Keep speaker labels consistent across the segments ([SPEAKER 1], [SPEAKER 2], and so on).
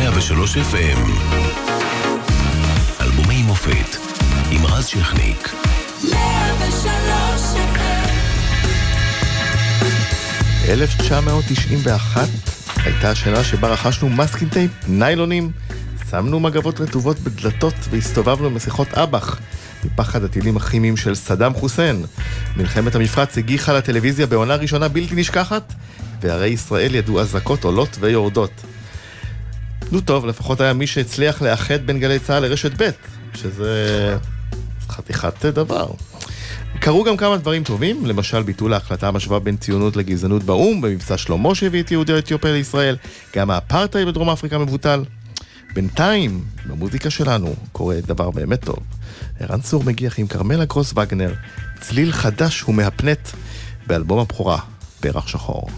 [SPEAKER 1] 103 FM אלבומי מופת עם רז שכניק
[SPEAKER 2] 1991 הייתה השנה שבה רכשנו masking tape, ניילונים, שמנו מגבות רטובות בדלתות והסתובבנו במסכות אב"ח מפחד הטילים הכימיים של סדאם חוסיין. מלחמת המפרץ הגיחה לטלוויזיה בעונה ראשונה בלתי נשכחת, וערי ישראל ידעו אזעקות עולות ויורדות. נו טוב, לפחות היה מי שהצליח לאחד בין גלי צה"ל לרשת ב', שזה חתיכת דבר. קרו גם כמה דברים טובים, למשל ביטול ההחלטה המשווה בין ציונות לגזענות באו"ם, במבצע שלמה שהביא את יהודי אתיופיה לישראל, גם האפרטהייד בדרום אפריקה מבוטל. בינתיים, במוזיקה שלנו, קורה דבר באמת טוב. ערן צור מגיח עם כרמלה גרוס וגנר, צליל חדש ומהפנט, באלבום הבכורה, פרח שחור.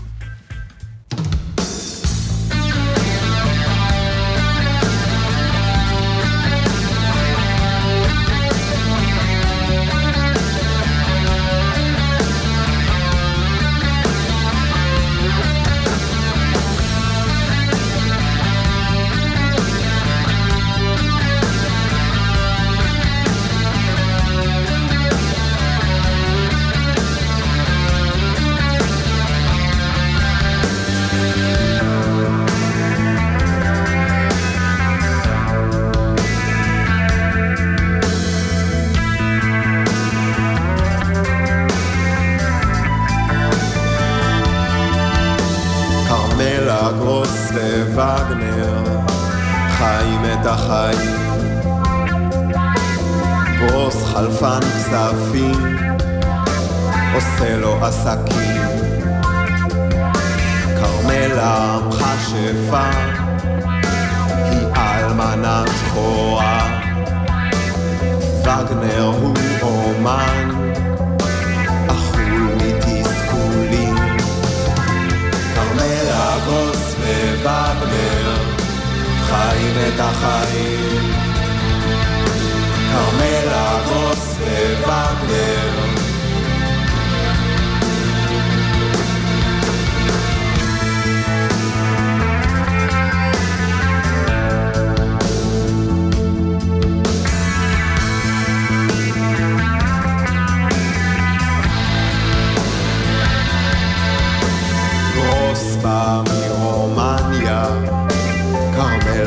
[SPEAKER 3] Come la voz del van.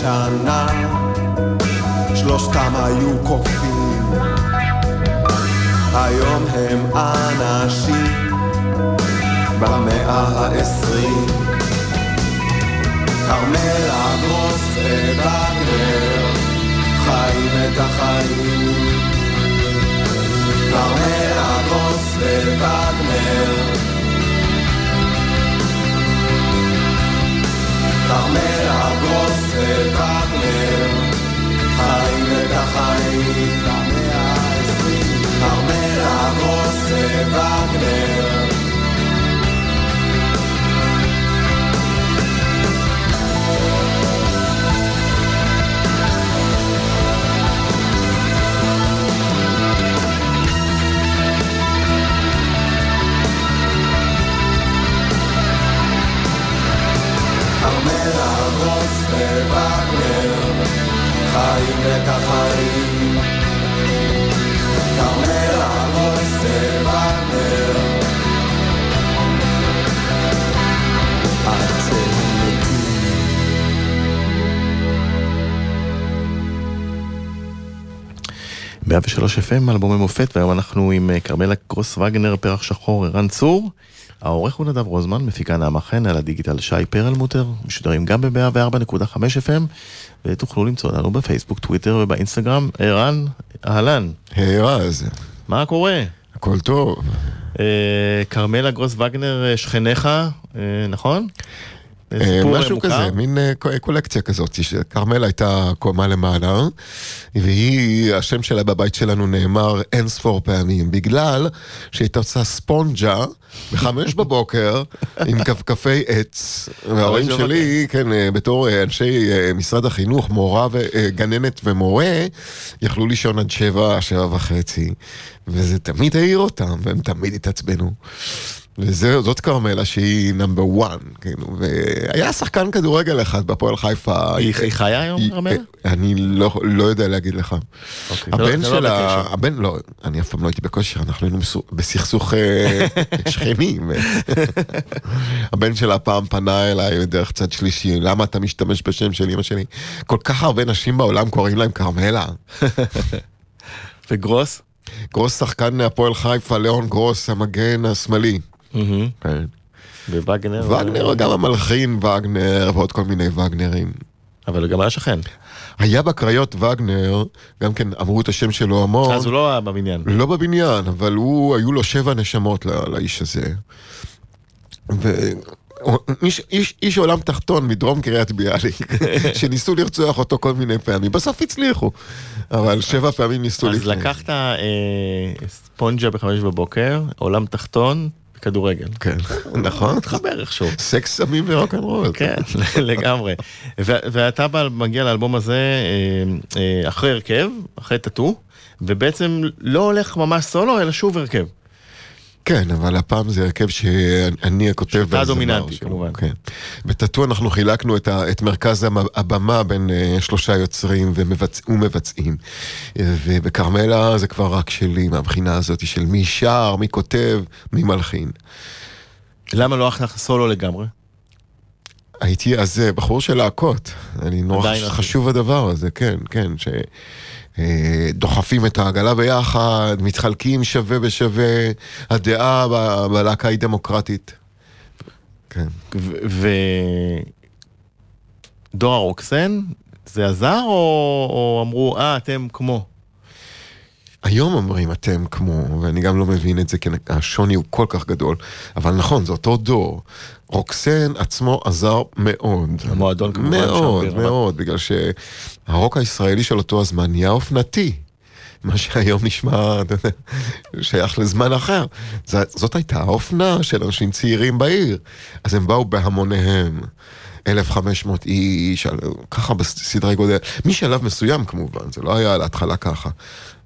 [SPEAKER 3] שנה, שלושתם היו קופים. היום הם אנשים במאה העשרים. כרמלה גרוס, אלה המאה העשרים, המלך עושה וגנר. Carmela Ross Wagner, Jaime
[SPEAKER 2] 103 FM, אלבומי מופת, והיום אנחנו עם אה, כרמלה קרוס וגנר, פרח שחור, ערן צור. העורך הוא נדב רוזמן, מפיקה נעמה חן, על הדיגיטל שי פרלמוטר, משודרים גם ב-104.5 FM, ותוכלו למצוא אותנו בפייסבוק, טוויטר ובאינסטגרם. ערן, אהלן.
[SPEAKER 4] היי רז.
[SPEAKER 2] מה קורה?
[SPEAKER 4] הכל טוב.
[SPEAKER 2] אה, כרמלה גרוס וגנר, אה, שכניך, נכון?
[SPEAKER 4] אה, משהו כזה, מין אה, קולקציה כזאת, כרמל הייתה קומה למעלה, והיא, השם שלה בבית שלנו נאמר אין ספור פעמים, בגלל שהיא הייתה עושה ספונג'ה בחמש בבוקר עם כפכפי עץ. וההורים שלי, כן, אה, בתור אנשי משרד החינוך, מורה וגננת ומורה, יכלו לישון עד שבע, שבע וחצי, וזה תמיד העיר אותם, והם תמיד התעצבנו. וזאת כרמלה שהיא נאמבר וואן, כאילו, והיה שחקן כדורגל אחד בפועל חיפה.
[SPEAKER 2] היא חיה היום, כרמלה?
[SPEAKER 4] אני לא, לא יודע להגיד לך. אוקיי, לא- הבן לא שלה, הבן, לא, אני אף פעם לא הייתי בכושר, אנחנו היינו בסכסוך אה, שכנים. הבן שלה פעם פנה אליי דרך צד שלישי, למה אתה משתמש בשם של אמא שלי? כל כך הרבה נשים בעולם קוראים להם כרמלה.
[SPEAKER 2] וגרוס?
[SPEAKER 4] גרוס שחקן הפועל חיפה, ליאון גרוס, המגן השמאלי.
[SPEAKER 2] כן. ווגנר?
[SPEAKER 4] וגנר, גם המלחין וגנר ועוד כל מיני וגנרים.
[SPEAKER 2] אבל הוא גם היה שכן.
[SPEAKER 4] היה בקריות וגנר, גם כן אמרו את השם שלו המון.
[SPEAKER 2] אז הוא לא היה בבניין.
[SPEAKER 4] לא בבניין, אבל הוא, היו לו שבע נשמות לאיש הזה. איש, איש, איש עולם תחתון מדרום קריית ביאליק, שניסו לרצוח אותו כל מיני פעמים, בסוף הצליחו, אבל שבע פעמים ניסו
[SPEAKER 2] אז לקחת אה, ספונג'ה בחמש בבוקר, עולם תחתון, כדורגל.
[SPEAKER 4] כן, נכון.
[SPEAKER 2] מתחבר איכשהו.
[SPEAKER 4] סקס סמים ורוקנרול.
[SPEAKER 2] כן, לגמרי. ואתה מגיע לאלבום הזה אה, אה, אחרי הרכב, אחרי טאטו, ובעצם לא הולך ממש סולו, אלא שוב הרכב.
[SPEAKER 4] כן, אבל הפעם זה הרכב שאני הכותב
[SPEAKER 2] שאתה דומיננטי, כמובן.
[SPEAKER 4] כן. בטאטו אנחנו חילקנו את, ה, את מרכז הבמה בין uh, שלושה יוצרים ומבצ, ומבצעים. ובכרמלה זה כבר רק שלי, מהבחינה הזאת של מי שר, מי כותב, מי מלחין.
[SPEAKER 2] למה לא הלכת סולו לגמרי?
[SPEAKER 4] הייתי אז אה, בחור של להקות. אני נורא חשוב הדבר הזה, כן, כן. ש... אה, דוחפים את העגלה ביחד, מתחלקים שווה בשווה, הדעה בלהקה היא דמוקרטית.
[SPEAKER 2] כן. ודור הרוקסן, זה עזר או, או אמרו, אה, אתם כמו?
[SPEAKER 4] היום אומרים אתם כמו, ואני גם לא מבין את זה, כי השוני הוא כל כך גדול, אבל נכון, זה אותו דור. רוקסן עצמו עזר מאוד.
[SPEAKER 2] המועדון כמובן
[SPEAKER 4] מאוד, שם מאוד, בגלל שהרוק הישראלי של אותו הזמן נהיה אופנתי. מה שהיום נשמע, שייך לזמן אחר. זאת הייתה האופנה של אנשים צעירים בעיר. אז הם באו בהמוניהם. 1,500 איש, ככה בסדרי גודל, משלב מסוים כמובן, זה לא היה להתחלה ככה.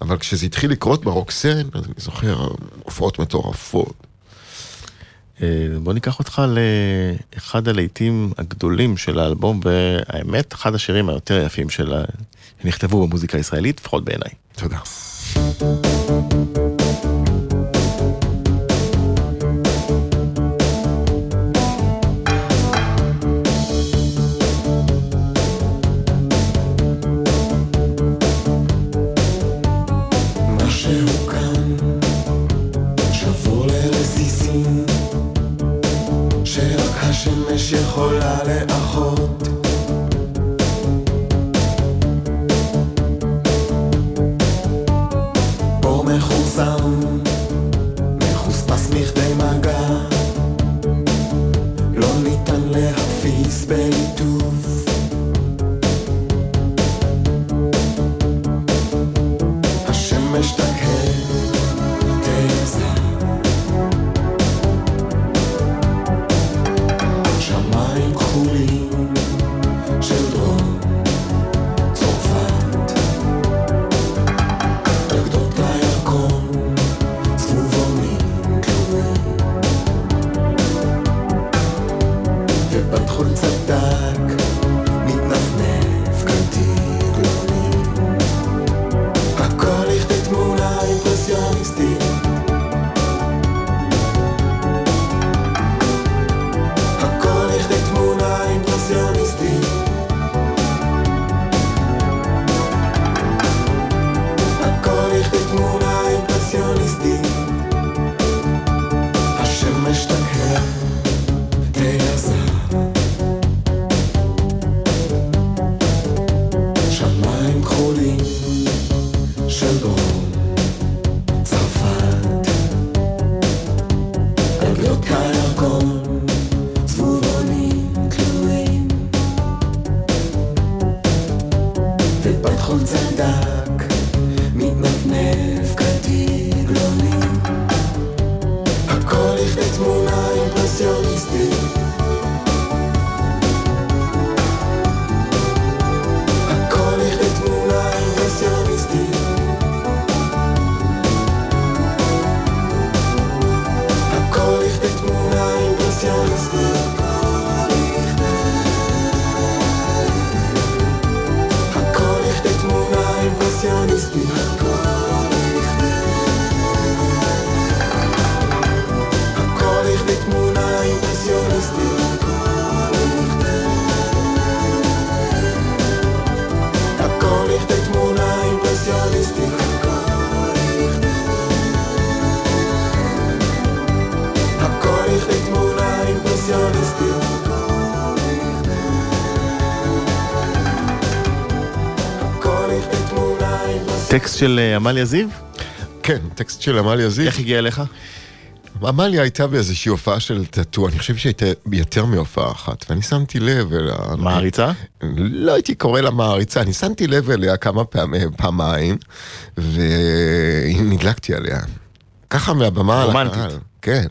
[SPEAKER 4] אבל כשזה התחיל לקרות ברוקסן, אז אני זוכר הופעות מטורפות.
[SPEAKER 2] אה, בוא ניקח אותך לאחד הלהיטים הגדולים של האלבום, והאמת, אחד השירים היותר יפים של שנכתבו במוזיקה הישראלית, לפחות בעיניי.
[SPEAKER 4] תודה.
[SPEAKER 2] טקסט של אה, עמליה זיו?
[SPEAKER 4] כן, טקסט של עמליה זיו.
[SPEAKER 2] איך הגיע אליך?
[SPEAKER 4] עמליה הייתה באיזושהי הופעה של טאטו, אני חושב שהייתה יותר מהופעה אחת, ואני שמתי לב אליה...
[SPEAKER 2] מעריצה?
[SPEAKER 4] לא הייתי קורא לה מעריצה, אני שמתי לב אליה כמה פעמים, פעמיים, ונדלקתי עליה. ככה מהבמה
[SPEAKER 2] על הקהל. רומנטית.
[SPEAKER 4] כן.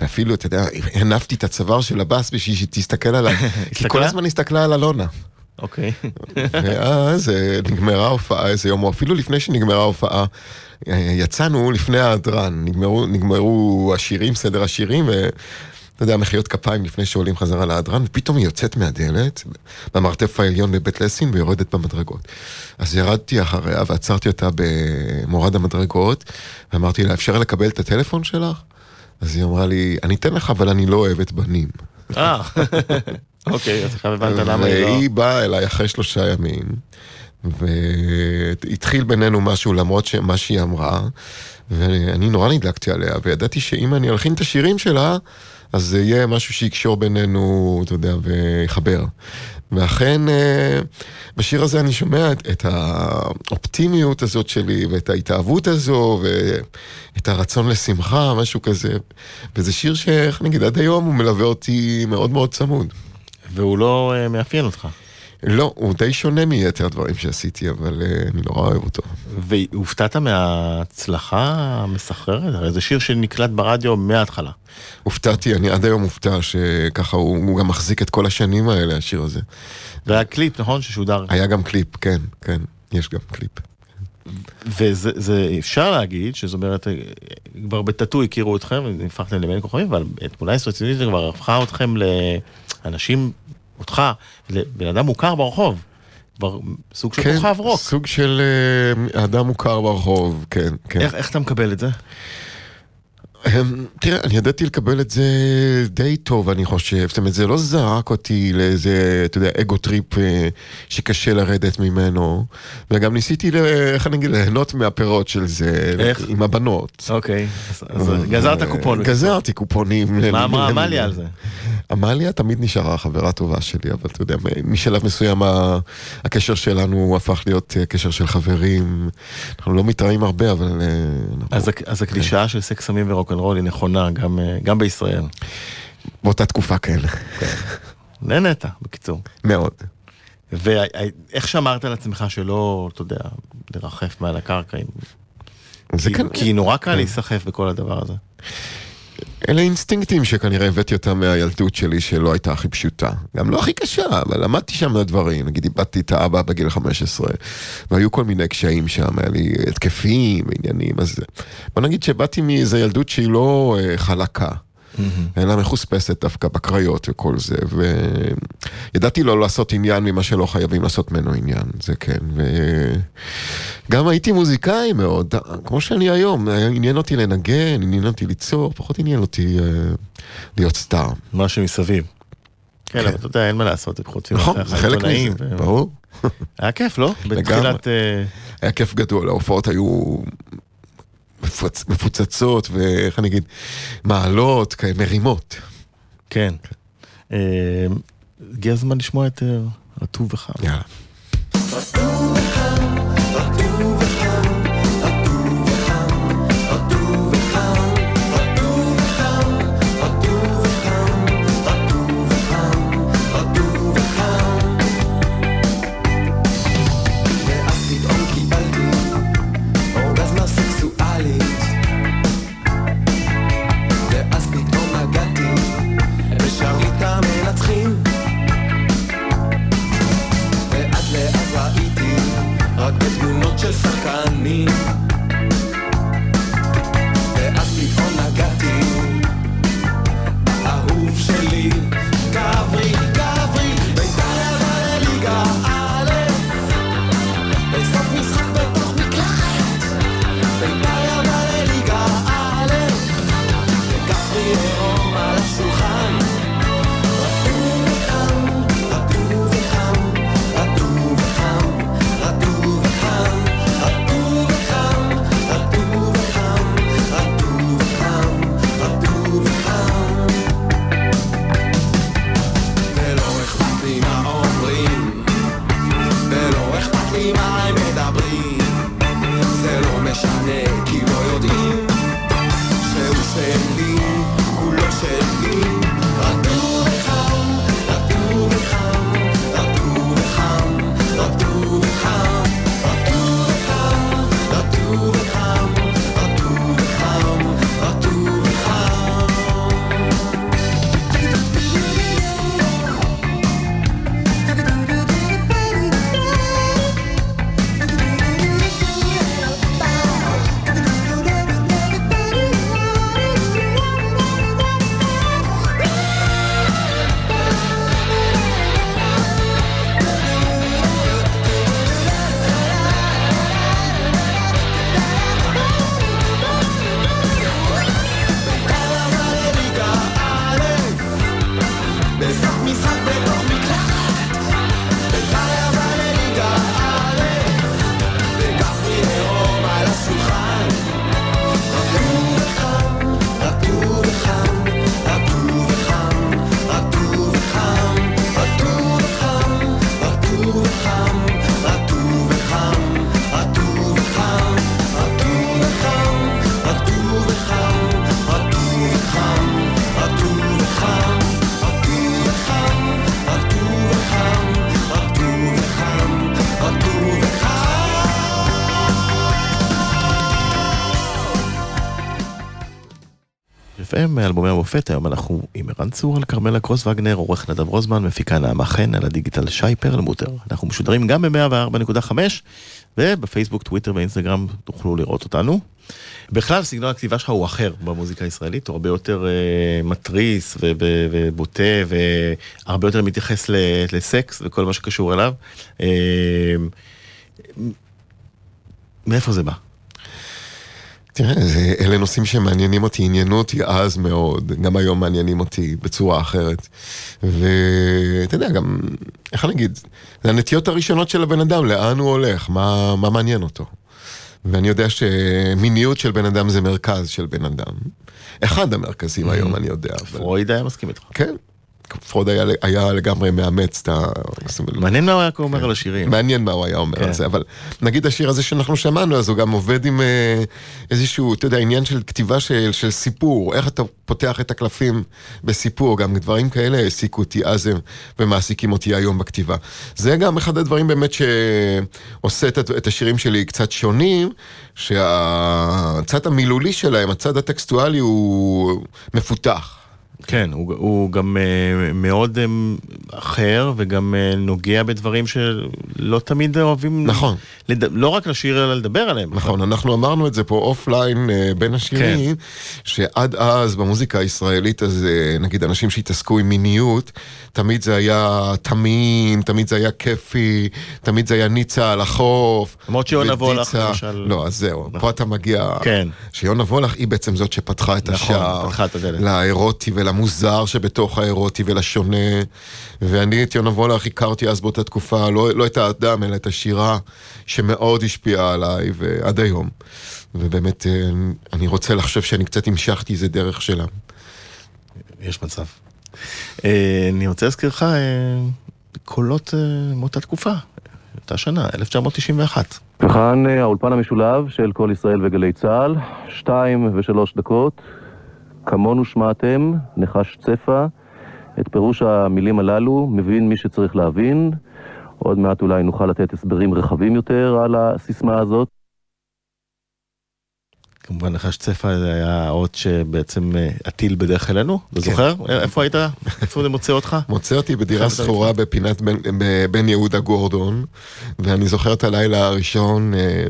[SPEAKER 4] ואפילו, אתה יודע, הנפתי את הצוואר של הבאס בשביל שתסתכל עליי. כי כל הזמן הסתכלה על אלונה.
[SPEAKER 2] אוקיי.
[SPEAKER 4] ואז אה, נגמרה ההופעה איזה יום, או אפילו לפני שנגמרה ההופעה, אה, יצאנו לפני ההדרן, נגמרו, נגמרו השירים, סדר השירים, ו... אתה יודע, מחיאות כפיים לפני שעולים חזרה להדרן, ופתאום היא יוצאת מהדלת, במרתף העליון בבית לסין, ויורדת במדרגות. אז ירדתי אחריה ועצרתי אותה במורד המדרגות, ואמרתי לה, אפשר לקבל את הטלפון שלך? אז היא אמרה לי, אני אתן לך, אבל אני לא אוהבת בנים.
[SPEAKER 2] אוקיי, אז עכשיו הבנת למה היא
[SPEAKER 4] לא... והיא באה אליי אחרי שלושה ימים, והתחיל בינינו משהו למרות מה שהיא אמרה, ואני נורא נדלקתי עליה, וידעתי שאם אני אלחין את השירים שלה, אז זה יהיה משהו שיקשור בינינו, אתה יודע, ויחבר. ואכן, אה, בשיר הזה אני שומע את, את האופטימיות הזאת שלי, ואת ההתאהבות הזו, ואת הרצון לשמחה, משהו כזה. וזה שיר שאיך נגיד, עד היום הוא מלווה אותי מאוד מאוד צמוד.
[SPEAKER 2] והוא לא אה, מאפיין אותך.
[SPEAKER 4] לא, הוא די שונה מיתר הדברים שעשיתי, אבל אה, אני נורא אוהב אותו.
[SPEAKER 2] והופתעת מההצלחה המסחררת? הרי זה שיר שנקלט ברדיו מההתחלה.
[SPEAKER 4] הופתעתי, אני עד היום מופתע שככה הוא, הוא גם מחזיק את כל השנים האלה, השיר הזה.
[SPEAKER 2] והיה קליפ, נכון? ששודר.
[SPEAKER 4] היה גם קליפ, כן, כן, יש גם קליפ.
[SPEAKER 2] וזה אפשר להגיד, שזאת אומרת, כבר בטאטו הכירו אתכם, הפכתם לבין כוכבים, אבל תמונה רצינית כבר הפכה אתכם לאנשים, אותך, לבן אדם מוכר ברחוב. כבר סוג של כן, כוכב רוק.
[SPEAKER 4] סוג של אה, אדם מוכר ברחוב, כן, כן.
[SPEAKER 2] איך, איך אתה מקבל את זה?
[SPEAKER 4] תראה, אני ידעתי לקבל את זה די טוב, אני חושב. זאת אומרת, זה לא זרק אותי לאיזה, אתה יודע, ego trip אה, שקשה לרדת ממנו. וגם ניסיתי, איך אני אגיד, ליהנות מהפירות של זה.
[SPEAKER 2] איך?
[SPEAKER 4] עם הבנות.
[SPEAKER 2] אוקיי, אז גזרת קופון.
[SPEAKER 4] גזרתי קופונים.
[SPEAKER 2] מה אמרה עמליה על זה?
[SPEAKER 4] עמליה תמיד נשארה חברה טובה שלי, אבל אתה יודע, משלב מסוים הקשר שלנו הפך להיות אה, קשר של חברים. אנחנו לא מתראים הרבה, אבל...
[SPEAKER 2] אה, אז הקלישאה של סקס סמים ורוק רוקנרול היא נכונה גם, אה, גם בישראל.
[SPEAKER 4] באותה תקופה כן.
[SPEAKER 2] נהנית, בקיצור.
[SPEAKER 4] מאוד.
[SPEAKER 2] ואיך שמרת על עצמך שלא, אתה יודע, לרחף מעל הקרקע? זה כי, כן... כי נורא קל כן. להיסחף בכל הדבר הזה.
[SPEAKER 4] אלה אינסטינקטים שכנראה הבאתי אותם מהילדות שלי שלא הייתה הכי פשוטה. גם לא הכי קשה, אבל למדתי שם דברים. נגיד איבדתי את האבא בגיל 15, והיו כל מיני קשיים שם, היה לי התקפים ועניינים, אז בוא נגיד שבאתי מאיזה ילדות שהיא לא uh, חלקה. Mm-hmm. אלא מחוספסת דווקא בקריות וכל זה, וידעתי לא לעשות עניין ממה שלא חייבים לעשות ממנו עניין, זה כן, וגם הייתי מוזיקאי מאוד, כמו שאני היום, עניין אותי לנגן, עניין אותי ליצור, פחות עניין אותי uh, להיות סטאר.
[SPEAKER 2] מה שמסביב. כן, אבל אתה יודע, אין מה לעשות, חוץ
[SPEAKER 4] נכון, זה חלק מזה, ברור.
[SPEAKER 2] היה כיף, לא? בתחילת... אה,
[SPEAKER 4] היה כיף גדול, ההופעות היו מפוצ... מפוצצות, ואיך אני אגיד, מעלות, כאלה, מרימות.
[SPEAKER 2] כן. אה, הגיע הזמן לשמוע את אה, רטוב וחם.
[SPEAKER 4] יאללה.
[SPEAKER 2] FM, אלבומי המופת, היום אנחנו עם ערן צור על כרמלה קרוס וגנר, עורך נדב רוזמן, מפיקה נעמה חן, על הדיגיטל שי פרלמוטר. אנחנו משודרים גם ב-104.5 ובפייסבוק, טוויטר ואינסטגרם תוכלו לראות אותנו. בכלל, סגנון הכתיבה שלך הוא אחר במוזיקה הישראלית, הוא הרבה יותר אה, מתריס ובוטה והרבה יותר מתייחס לסקס וכל מה שקשור אליו. אה, מאיפה זה בא?
[SPEAKER 4] תראה, זה, אלה נושאים שמעניינים אותי, עניינו אותי אז מאוד, גם היום מעניינים אותי בצורה אחרת. ואתה יודע, גם, איך אני אגיד, זה הנטיות הראשונות של הבן אדם, לאן הוא הולך, מה, מה מעניין אותו. ואני יודע שמיניות של בן אדם זה מרכז של בן אדם. אחד המרכזים היום, אני יודע.
[SPEAKER 2] פרויד היה מסכים איתך.
[SPEAKER 4] כן. פרויד היה, היה לגמרי מאמץ את ה...
[SPEAKER 2] מעניין מה הוא היה אומר על השירים.
[SPEAKER 4] מעניין מה הוא היה אומר
[SPEAKER 2] כן.
[SPEAKER 4] על זה, אבל נגיד השיר הזה שאנחנו שמענו, אז הוא גם עובד עם אה, איזשהו, אתה יודע, עניין של כתיבה של, של סיפור, איך אתה פותח את הקלפים בסיפור, גם דברים כאלה העסיקו אותי אז ומעסיקים אותי היום בכתיבה. זה גם אחד הדברים באמת שעושה את, את השירים שלי קצת שונים, שהצד המילולי שלהם, הצד הטקסטואלי הוא מפותח.
[SPEAKER 2] כן, הוא, הוא גם uh, מאוד um, אחר וגם uh, נוגע בדברים שלא תמיד אוהבים,
[SPEAKER 4] נכון.
[SPEAKER 2] לד... לא רק לשיר אלא לדבר עליהם.
[SPEAKER 4] נכון, אנחנו אמרנו את זה פה אופליין אה, בין השירים, שעד אז במוזיקה הישראלית, אז אה, נגיד אנשים שהתעסקו עם מיניות, תמיד זה היה תמים, תמיד זה היה כיפי, תמיד זה היה ניצה על החוף.
[SPEAKER 2] למרות שיונה וולך. למשל.
[SPEAKER 4] לא, אז זהו, פה אתה מגיע...
[SPEAKER 2] כן.
[SPEAKER 4] שיונה וולך היא בעצם זאת שפתחה את
[SPEAKER 2] נכון,
[SPEAKER 4] השער.
[SPEAKER 2] פתחה את הדלת.
[SPEAKER 4] לאירוטי ולמוזר שבתוך האירוטי ולשונה. ואני את יונה וולך הכרתי אז באותה תקופה, לא, לא את האדם, אלא את השירה שמאוד השפיעה עליי, ועד היום. ובאמת, אה, אני רוצה לחשוב שאני קצת המשכתי איזה דרך שלה.
[SPEAKER 2] יש מצב. Uh, אני רוצה להזכיר לך uh, קולות מאותה תקופה, אותה שנה, 1991.
[SPEAKER 5] וכאן אה, האולפן המשולב של כל ישראל וגלי צה"ל, שתיים ושלוש דקות, כמונו שמעתם, נחש צפה, את פירוש המילים הללו מבין מי שצריך להבין, עוד מעט אולי נוכל לתת הסברים רחבים יותר על הסיסמה הזאת.
[SPEAKER 2] כמובן נחש צפה זה היה האות שבעצם אה, הטיל בדרך אלינו, אתה זוכר? איפה היית? איפה זה מוצא אותך?
[SPEAKER 4] מוצא אותי בדירה שכורה בפינת בן- בן יהודה גורדון, ואני זוכר את הלילה הראשון, אה,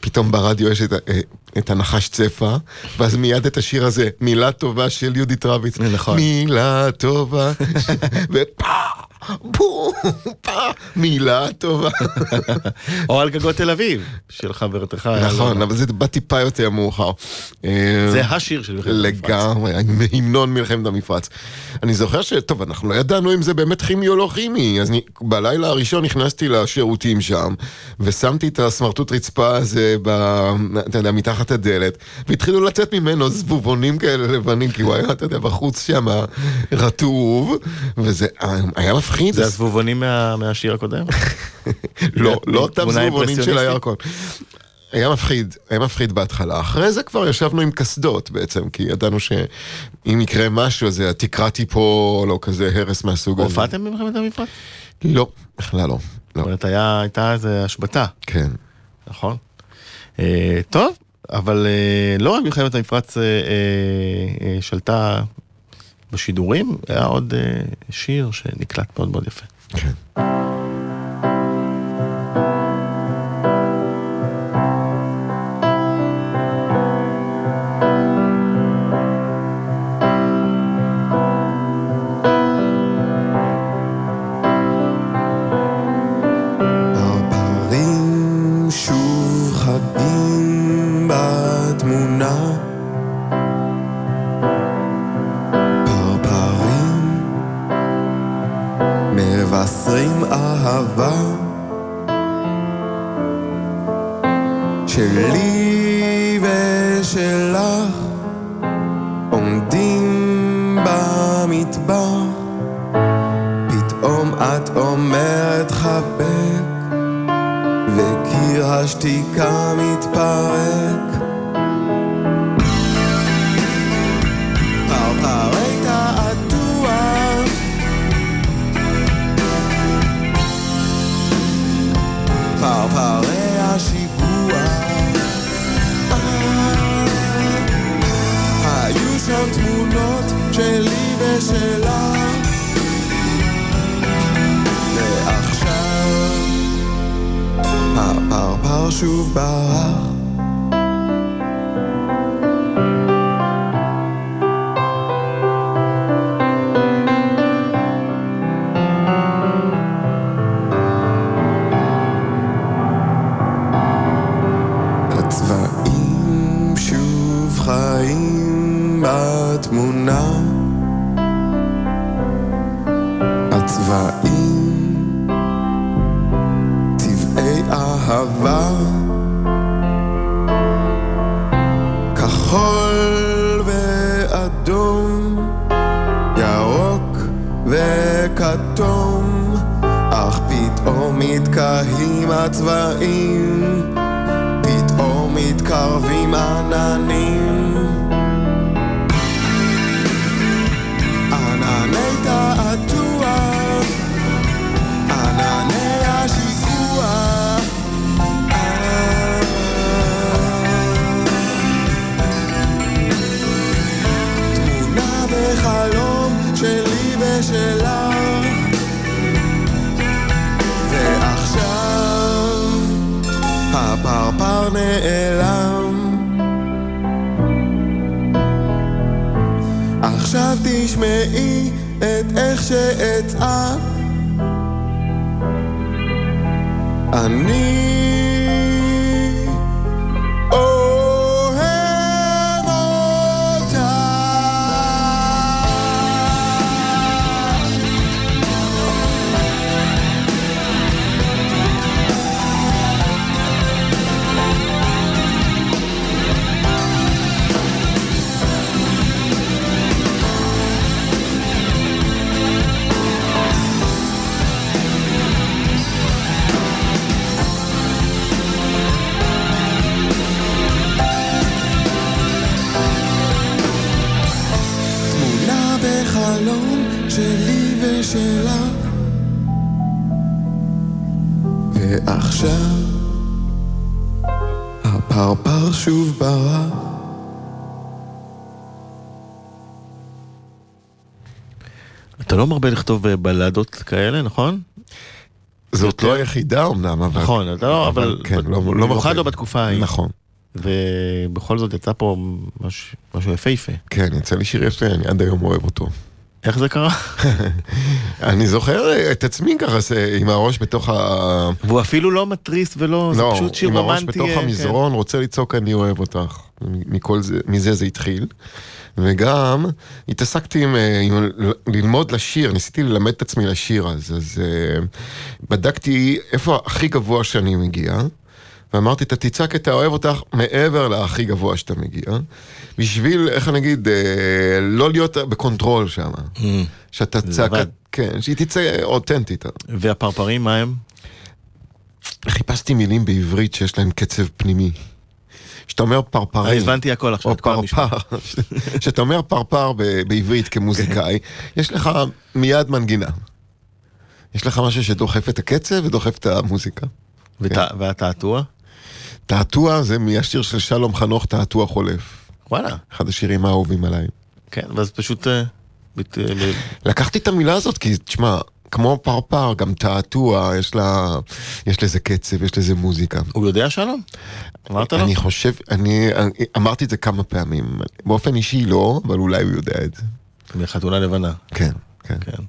[SPEAKER 4] פתאום ברדיו יש את, אה, את הנחש צפה, ואז מיד את השיר הזה, מילה טובה של יהודית רביץ.
[SPEAKER 2] נכון.
[SPEAKER 4] מילה טובה, ופה, בום, מילה טובה.
[SPEAKER 2] או על גגות תל אביב, של חברתך.
[SPEAKER 4] נכון. אבל זה בא טיפה יותר מאוחר. אה,
[SPEAKER 2] זה השיר של מלחמת המפרץ.
[SPEAKER 4] לגמרי, המנון מלחמת המפרץ. אני זוכר ש... טוב, אנחנו לא ידענו אם זה באמת כימי או לא כימי, אז בלילה הראשון נכנסתי לשירותים שם, ושמתי את הסמרטוט רצפה הזה, ב, אתה יודע, מתחת הדלת, והתחילו לצאת ממנו זבובונים כאלה לבנים, כי הוא היה, אתה יודע, בחוץ שם רטוב, וזה היה מפחיד.
[SPEAKER 2] זה הזבובונים מה- מהשיר הקודם?
[SPEAKER 4] לא, לא אותם זבובונים של? הירקון. היה מפחיד, היה מפחיד בהתחלה. אחרי זה כבר ישבנו עם קסדות בעצם, כי ידענו שאם יקרה משהו, אז התקרה תיפול, או כזה הרס מהסוג הזה.
[SPEAKER 2] הופעתם במלחמת המפרץ?
[SPEAKER 4] לא, בכלל לא.
[SPEAKER 2] זאת
[SPEAKER 4] לא,
[SPEAKER 2] אומרת, היה- הייתה איזו השבתה,
[SPEAKER 4] כן.
[SPEAKER 2] נכון? אה, טוב, אבל אה, לא רק מלחמת המפרץ אה, שלטה בשידורים, היה עוד שיר שנקלט מאוד מאוד יפה.
[SPEAKER 4] כן.
[SPEAKER 3] מבשרים אהבה שלי ושלך עומדים במטבח פתאום את אומרת חבק וקיר השתיקה מתפרק ושלך ועכשיו הפרפר שוב ברח הצבעים פתאום מתקרבים עננים נעלם. עכשיו תשמעי את איך שאצעק. אני הפרפר שוב ברח.
[SPEAKER 2] אתה לא מרבה לכתוב אה, בלדות כאלה, נכון?
[SPEAKER 4] זאת לא היחידה אמנם, אבל...
[SPEAKER 2] נכון, אתה לא, אבל...
[SPEAKER 4] כן, לא, לא מרבה.
[SPEAKER 2] במיוחד לא בתקופה ההיא.
[SPEAKER 4] נכון.
[SPEAKER 2] ובכל זאת יצא פה משהו יפהפה.
[SPEAKER 4] כן, יצא לי שיר יפה, אני עד היום אוהב אותו.
[SPEAKER 2] איך זה קרה?
[SPEAKER 4] אני זוכר את עצמי ככה, עם הראש בתוך ה...
[SPEAKER 2] והוא אפילו לא מתריס ולא, זה
[SPEAKER 4] לא,
[SPEAKER 2] פשוט שיר רומנטי.
[SPEAKER 4] לא, עם הראש בתוך
[SPEAKER 2] כן.
[SPEAKER 4] המזרון, רוצה לצעוק אני אוהב אותך. מכל זה, מזה זה התחיל. וגם התעסקתי עם, אה, עם ללמוד לשיר, ניסיתי ללמד את עצמי לשיר אז, אז אה, בדקתי איפה הכי גבוה שאני מגיע, ואמרתי, אתה תצעק את האוהב אותך מעבר להכי גבוה שאתה מגיע, בשביל, איך אני אגיד, אה, לא להיות ב control שם. Mm. שאתה צעק, כן, שהיא תצא אותנטית.
[SPEAKER 2] והפרפרים, מה הם?
[SPEAKER 4] חיפשתי מילים בעברית שיש להם קצב פנימי. כשאתה אומר פרפרים,
[SPEAKER 2] הבנתי הכל עכשיו,
[SPEAKER 4] או פרפר, כשאתה אומר פרפר בעברית כמוזיקאי, יש לך מיד מנגינה. יש לך משהו שדוחף את הקצב ודוחף את המוזיקה.
[SPEAKER 2] והתעתוע?
[SPEAKER 4] תעתוע זה מהשיר של שלום חנוך, תעתוע חולף.
[SPEAKER 2] וואלה.
[SPEAKER 4] אחד השירים האהובים עליי.
[SPEAKER 2] כן, ואז פשוט...
[SPEAKER 4] לקחתי את המילה הזאת כי, תשמע, כמו פרפר, גם תעתוע, יש לה, יש לזה קצב, יש לזה מוזיקה.
[SPEAKER 2] הוא יודע שלום? אמרת לו?
[SPEAKER 4] אני חושב, אני, אני אמרתי את זה כמה פעמים. באופן אישי לא, אבל אולי הוא יודע את זה.
[SPEAKER 2] מחתונה לבנה.
[SPEAKER 4] כן, כן.
[SPEAKER 2] כן.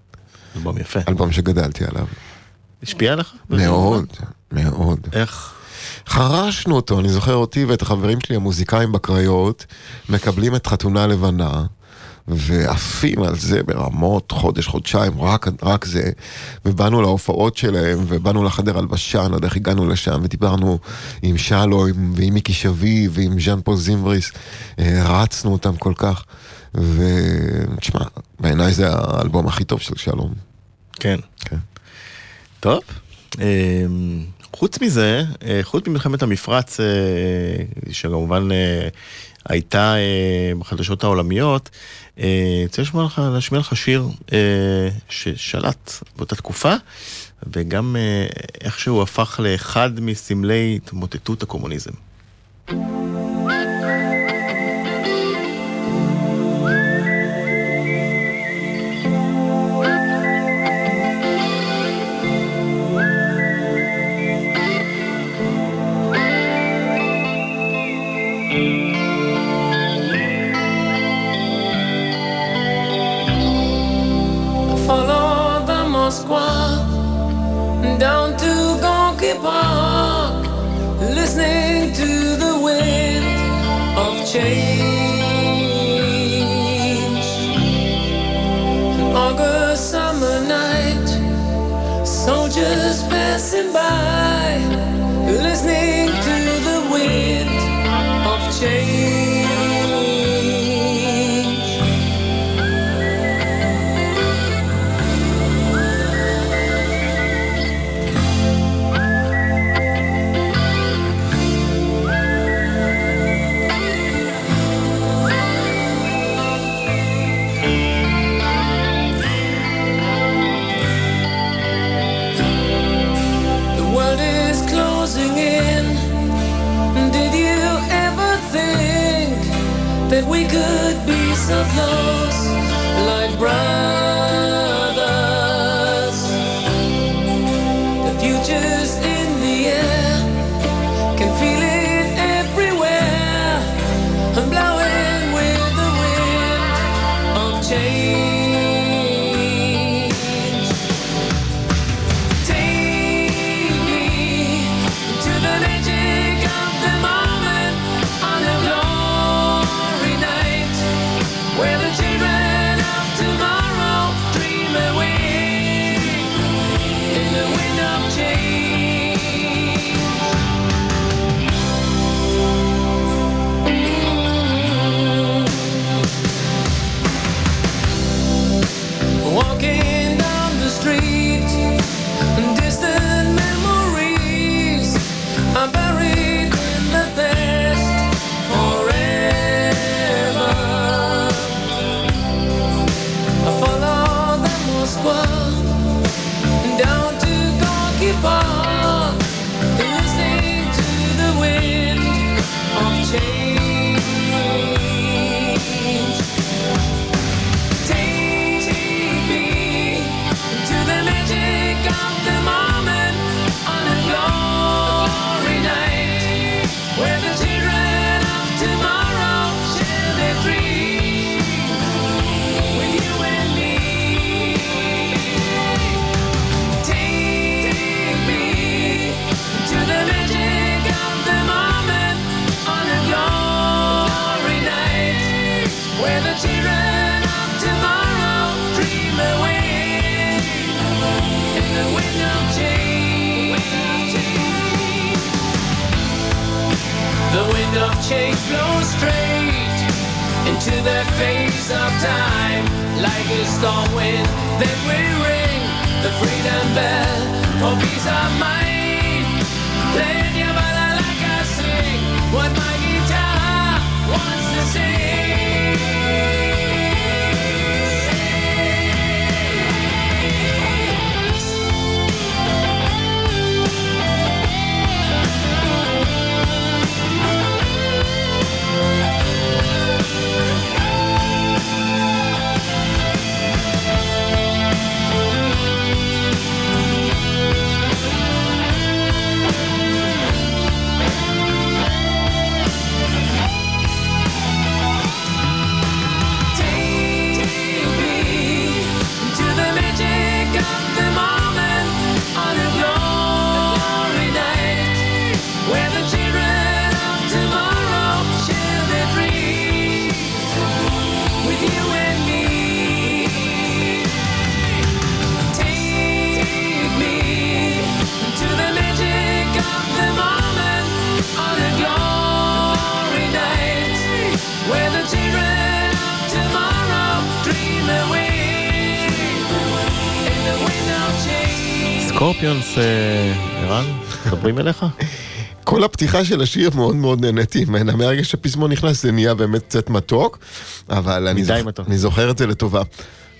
[SPEAKER 2] אלבום יפה.
[SPEAKER 4] אלבום שגדלתי עליו.
[SPEAKER 2] השפיע עליך?
[SPEAKER 4] מאוד, מאוד.
[SPEAKER 2] איך?
[SPEAKER 4] חרשנו אותו, אני זוכר אותי ואת החברים שלי המוזיקאים בקריות, מקבלים את חתונה לבנה. ועפים על זה ברמות חודש, חודשיים, רק, רק זה. ובאנו להופעות שלהם, ובאנו לחדר הלבשה, אני לא יודע איך הגענו לשם, ודיברנו עם שלו, עם, ועם מיקי שבי, ועם ז'אן פול זימבריס, רצנו אותם כל כך. ותשמע, בעיניי זה האלבום הכי טוב של שלום.
[SPEAKER 2] כן.
[SPEAKER 4] כן.
[SPEAKER 2] טוב. חוץ מזה, חוץ ממלחמת המפרץ, שכמובן הייתה בחדשות העולמיות, אני רוצה להשמיע לך שיר ששלט באותה תקופה, וגם איכשהו הפך לאחד מסמלי התמוטטות הקומוניזם. סקורפיונס, אה, ערן, מדברים אליך?
[SPEAKER 4] כל הפתיחה של השיר מאוד מאוד נהניתי ממנה, מהרגע שהפזמון נכנס זה נהיה באמת קצת מתוק, אבל אני, זוכ...
[SPEAKER 2] מתוק.
[SPEAKER 4] אני זוכר את זה לטובה.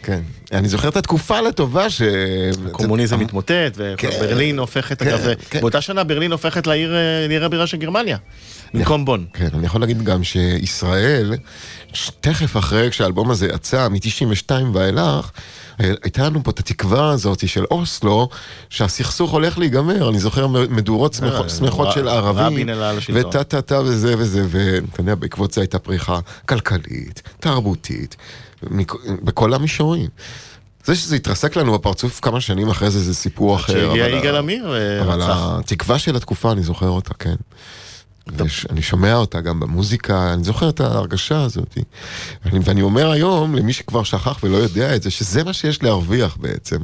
[SPEAKER 4] כן, אני זוכר את התקופה לטובה ש...
[SPEAKER 2] קומוניזם
[SPEAKER 4] זה-
[SPEAKER 2] מתמוטט,
[SPEAKER 4] כן.
[SPEAKER 2] וברלין הופכת,
[SPEAKER 4] כן,
[SPEAKER 2] אגב,
[SPEAKER 4] כן.
[SPEAKER 2] באותה שנה ברלין הופכת לעיר אה, לעיר הבירה של גרמניה, במקום בון.
[SPEAKER 4] כן, אני יכול להגיד גם שישראל, תכף אחרי כשהאלבום הזה יצא, מ-92 ואילך, הייתה לנו פה את התקווה הזאת של אוסלו, שהסכסוך הולך להיגמר, אני זוכר מדורות שמחות-
[SPEAKER 2] אה,
[SPEAKER 4] שמחות של
[SPEAKER 2] השלטון.
[SPEAKER 4] וטה טה טה וזה וזה, ואתה יודע, בעקבות זה הייתה פריחה כלכלית, תרבותית, בכל המישורים. זה שזה התרסק לנו בפרצוף כמה שנים אחרי זה, זה סיפור אחר.
[SPEAKER 2] שהגיע
[SPEAKER 4] אבל
[SPEAKER 2] יגאל עמיר
[SPEAKER 4] אבל
[SPEAKER 2] ורצח.
[SPEAKER 4] התקווה של התקופה, אני זוכר אותה, כן. וש- אני שומע אותה גם במוזיקה, אני זוכר את ההרגשה הזאת. ואני, ואני אומר היום, למי שכבר שכח ולא יודע את זה, שזה מה שיש להרוויח בעצם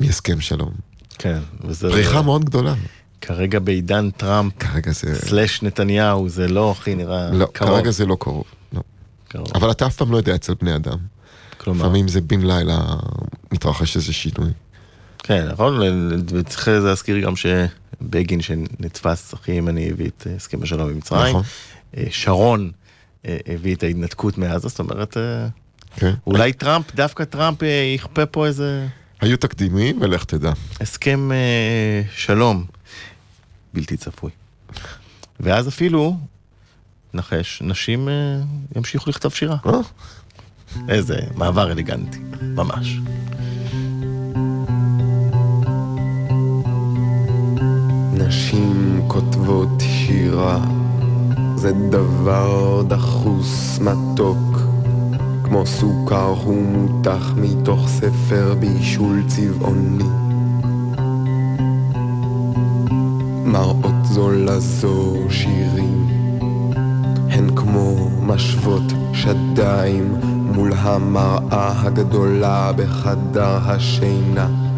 [SPEAKER 4] מהסכם שלום.
[SPEAKER 2] כן, וזה
[SPEAKER 4] פריחה מאוד גדולה.
[SPEAKER 2] כרגע בעידן טראמפ
[SPEAKER 4] כרגע זה...
[SPEAKER 2] סלאש נתניהו, זה לא הכי נראה
[SPEAKER 4] לא,
[SPEAKER 2] קרוב.
[SPEAKER 4] כרגע זה לא קרוב. לא.
[SPEAKER 2] קרוב.
[SPEAKER 4] אבל אתה אף פעם לא יודע אצל בני אדם.
[SPEAKER 2] כלומר,
[SPEAKER 4] לפעמים זה בן לילה מתרחש איזה שינוי.
[SPEAKER 2] כן, נכון, וצריך להזכיר גם שבגין שנתפס הכי ימני הביא את אה, הסכם השלום עם מצרים.
[SPEAKER 4] נכון.
[SPEAKER 2] אה, שרון אה, הביא את ההתנתקות מעזה, זאת אומרת,
[SPEAKER 4] כן.
[SPEAKER 2] אולי טראמפ, דווקא טראמפ יכפה פה איזה
[SPEAKER 4] היו תקדימים, ולך תדע.
[SPEAKER 2] הסכם אה, שלום בלתי צפוי. ואז אפילו, נחש, נשים אה, ימשיכו לכתוב שירה. איזה מעבר אלגנטי, ממש.
[SPEAKER 6] נשים כותבות שירה, זה דבר דחוס מתוק, כמו סוכר הוא מותח מתוך ספר בישול צבעוני. מראות זו לזו שירים, הן כמו משוות שדיים מול המראה הגדולה בחדר השינה.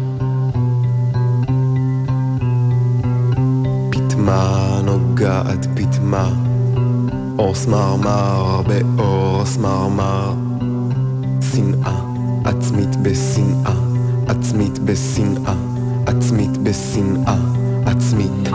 [SPEAKER 6] נוגעת פטמה, אור סמרמר באור סמרמר. שנאה עצמית בשנאה, עצמית בשנאה, עצמית בשנאה, עצמית.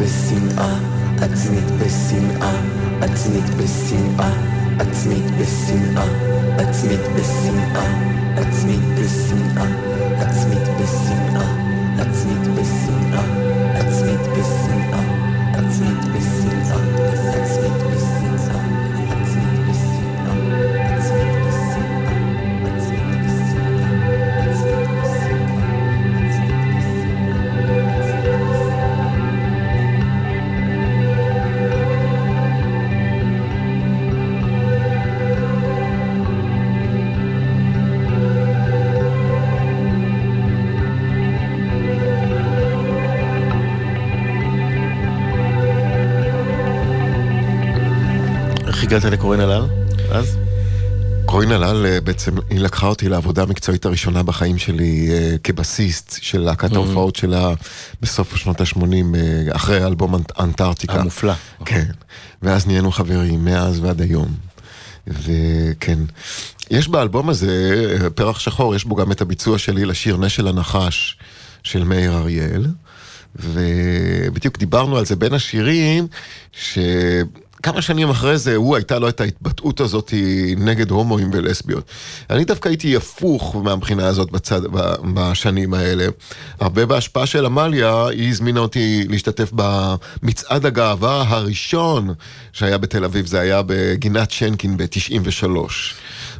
[SPEAKER 7] בשנאה, עצמית בשנאה, עצמית בשנאה, עצמית בשנאה, עצמית בשנאה, עצמית בשנאה, עצמית בשנאה, עצמית בשנאה,
[SPEAKER 2] הגעת לקורין הלל? אז?
[SPEAKER 4] קורין הלל אה, בעצם, היא לקחה אותי לעבודה המקצועית הראשונה בחיים שלי אה, כבסיסט של להקת ההופעות שלה בסוף שנות ה-80, אה, אחרי אלבום אנט- אנטארקטיקה.
[SPEAKER 2] המופלא.
[SPEAKER 4] כן, ואז נהיינו חברים מאז ועד היום. וכן, יש באלבום הזה, פרח שחור, יש בו גם את הביצוע שלי לשיר נשל הנחש של מאיר אריאל. ובדיוק דיברנו על זה בין השירים, שכמה שנים אחרי זה, הוא הייתה לו את ההתבטאות הזאת נגד הומואים ולסביות. אני דווקא הייתי הפוך מהבחינה הזאת בצד, בשנים האלה. הרבה בהשפעה של עמליה, היא הזמינה אותי להשתתף במצעד הגאווה הראשון שהיה בתל אביב, זה היה בגינת שנקין ב-93.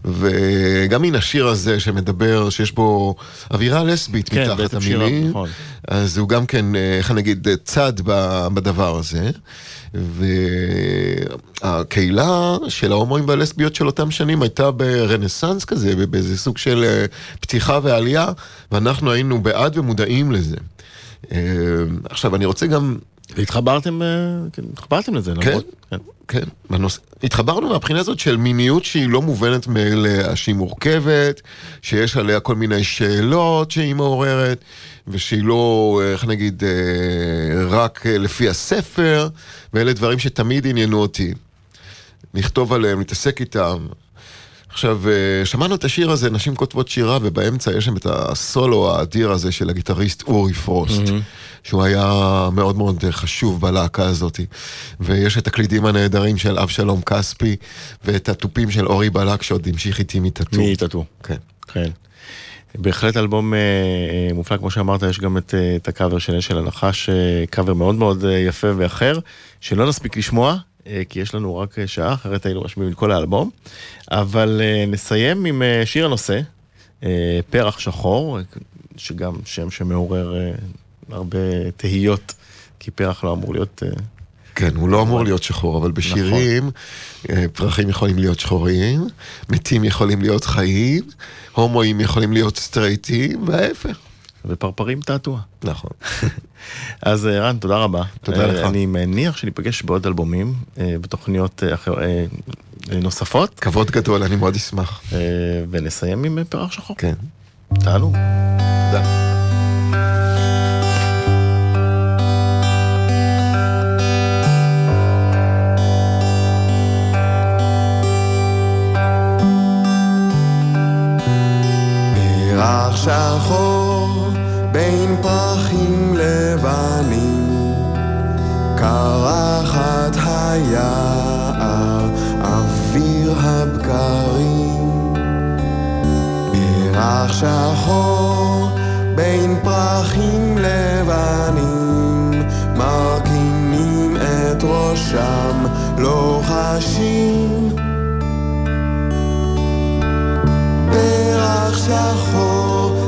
[SPEAKER 4] וגם מן השיר הזה שמדבר, שיש בו אווירה לסבית
[SPEAKER 2] כן,
[SPEAKER 4] מתחת המילים.
[SPEAKER 2] נכון.
[SPEAKER 4] אז הוא גם כן, אה, איך אני אגיד, צד בדבר הזה. והקהילה של ההומואים והלסביות של אותם שנים הייתה ברנסאנס כזה, באיזה סוג של אה, פתיחה ועלייה, ואנחנו היינו בעד ומודעים לזה. אה, עכשיו, אני רוצה גם
[SPEAKER 2] והתחברתם, אה, כן, התחברתם לזה,
[SPEAKER 4] כן,
[SPEAKER 2] למרות- כן.
[SPEAKER 4] כן, בנוס... התחברנו מהבחינה הזאת של מיניות שהיא לא מובנת מאליה, שהיא מורכבת, שיש עליה כל מיני שאלות שהיא מעוררת, ושהיא לא, איך נגיד, אה, רק אה, לפי הספר, ואלה דברים שתמיד עניינו אותי. לכתוב עליהם, להתעסק איתם. עכשיו, שמענו את השיר הזה, נשים כותבות שירה, ובאמצע יש שם את הסולו האדיר הזה של הגיטריסט אורי פרוסט, שהוא היה מאוד מאוד חשוב בלהקה הזאת. ויש את הקלידים הנהדרים של אבשלום כספי, ואת התופים של אורי בלק שעוד המשיך איתי מטאטו.
[SPEAKER 2] מטאטו.
[SPEAKER 4] כן.
[SPEAKER 2] כן. בהחלט אלבום אה, אה, מופלא, כמו שאמרת, יש גם את, אה, את הקאבר של אשל הנחש, אה, קאבר מאוד מאוד אה, יפה ואחר, שלא נספיק לשמוע, אה, כי יש לנו רק שעה, אחרת היינו רשמים את כל האלבום. אבל אה, נסיים עם אה, שיר הנושא, אה, פרח שחור, שגם שם שמעורר אה, הרבה תהיות, כי פרח לא אמור להיות... אה,
[SPEAKER 4] כן, הוא לא אמור להיות שחור, אבל בשירים אה, פרחים יכולים להיות שחורים, מתים יכולים להיות חיים, הומואים יכולים להיות סטרייטים, וההפך.
[SPEAKER 2] ופרפרים תעתוע.
[SPEAKER 4] נכון.
[SPEAKER 2] אז אה, רן, תודה רבה.
[SPEAKER 4] תודה לך.
[SPEAKER 2] אני מניח שניפגש בעוד אלבומים, בתוכניות אחר- נוספות,
[SPEAKER 4] כבוד גדול, אני מאוד אשמח.
[SPEAKER 2] ונסיים עם פרח שחור.
[SPEAKER 4] כן.
[SPEAKER 2] תענוג.
[SPEAKER 4] תודה.
[SPEAKER 3] פרח שחור בין פרחים לבנים, קרחת היער, אוויר הבקרים. פרח שחור בין פרחים לבנים, מרכינים את ראשם, לוחשים. שחור,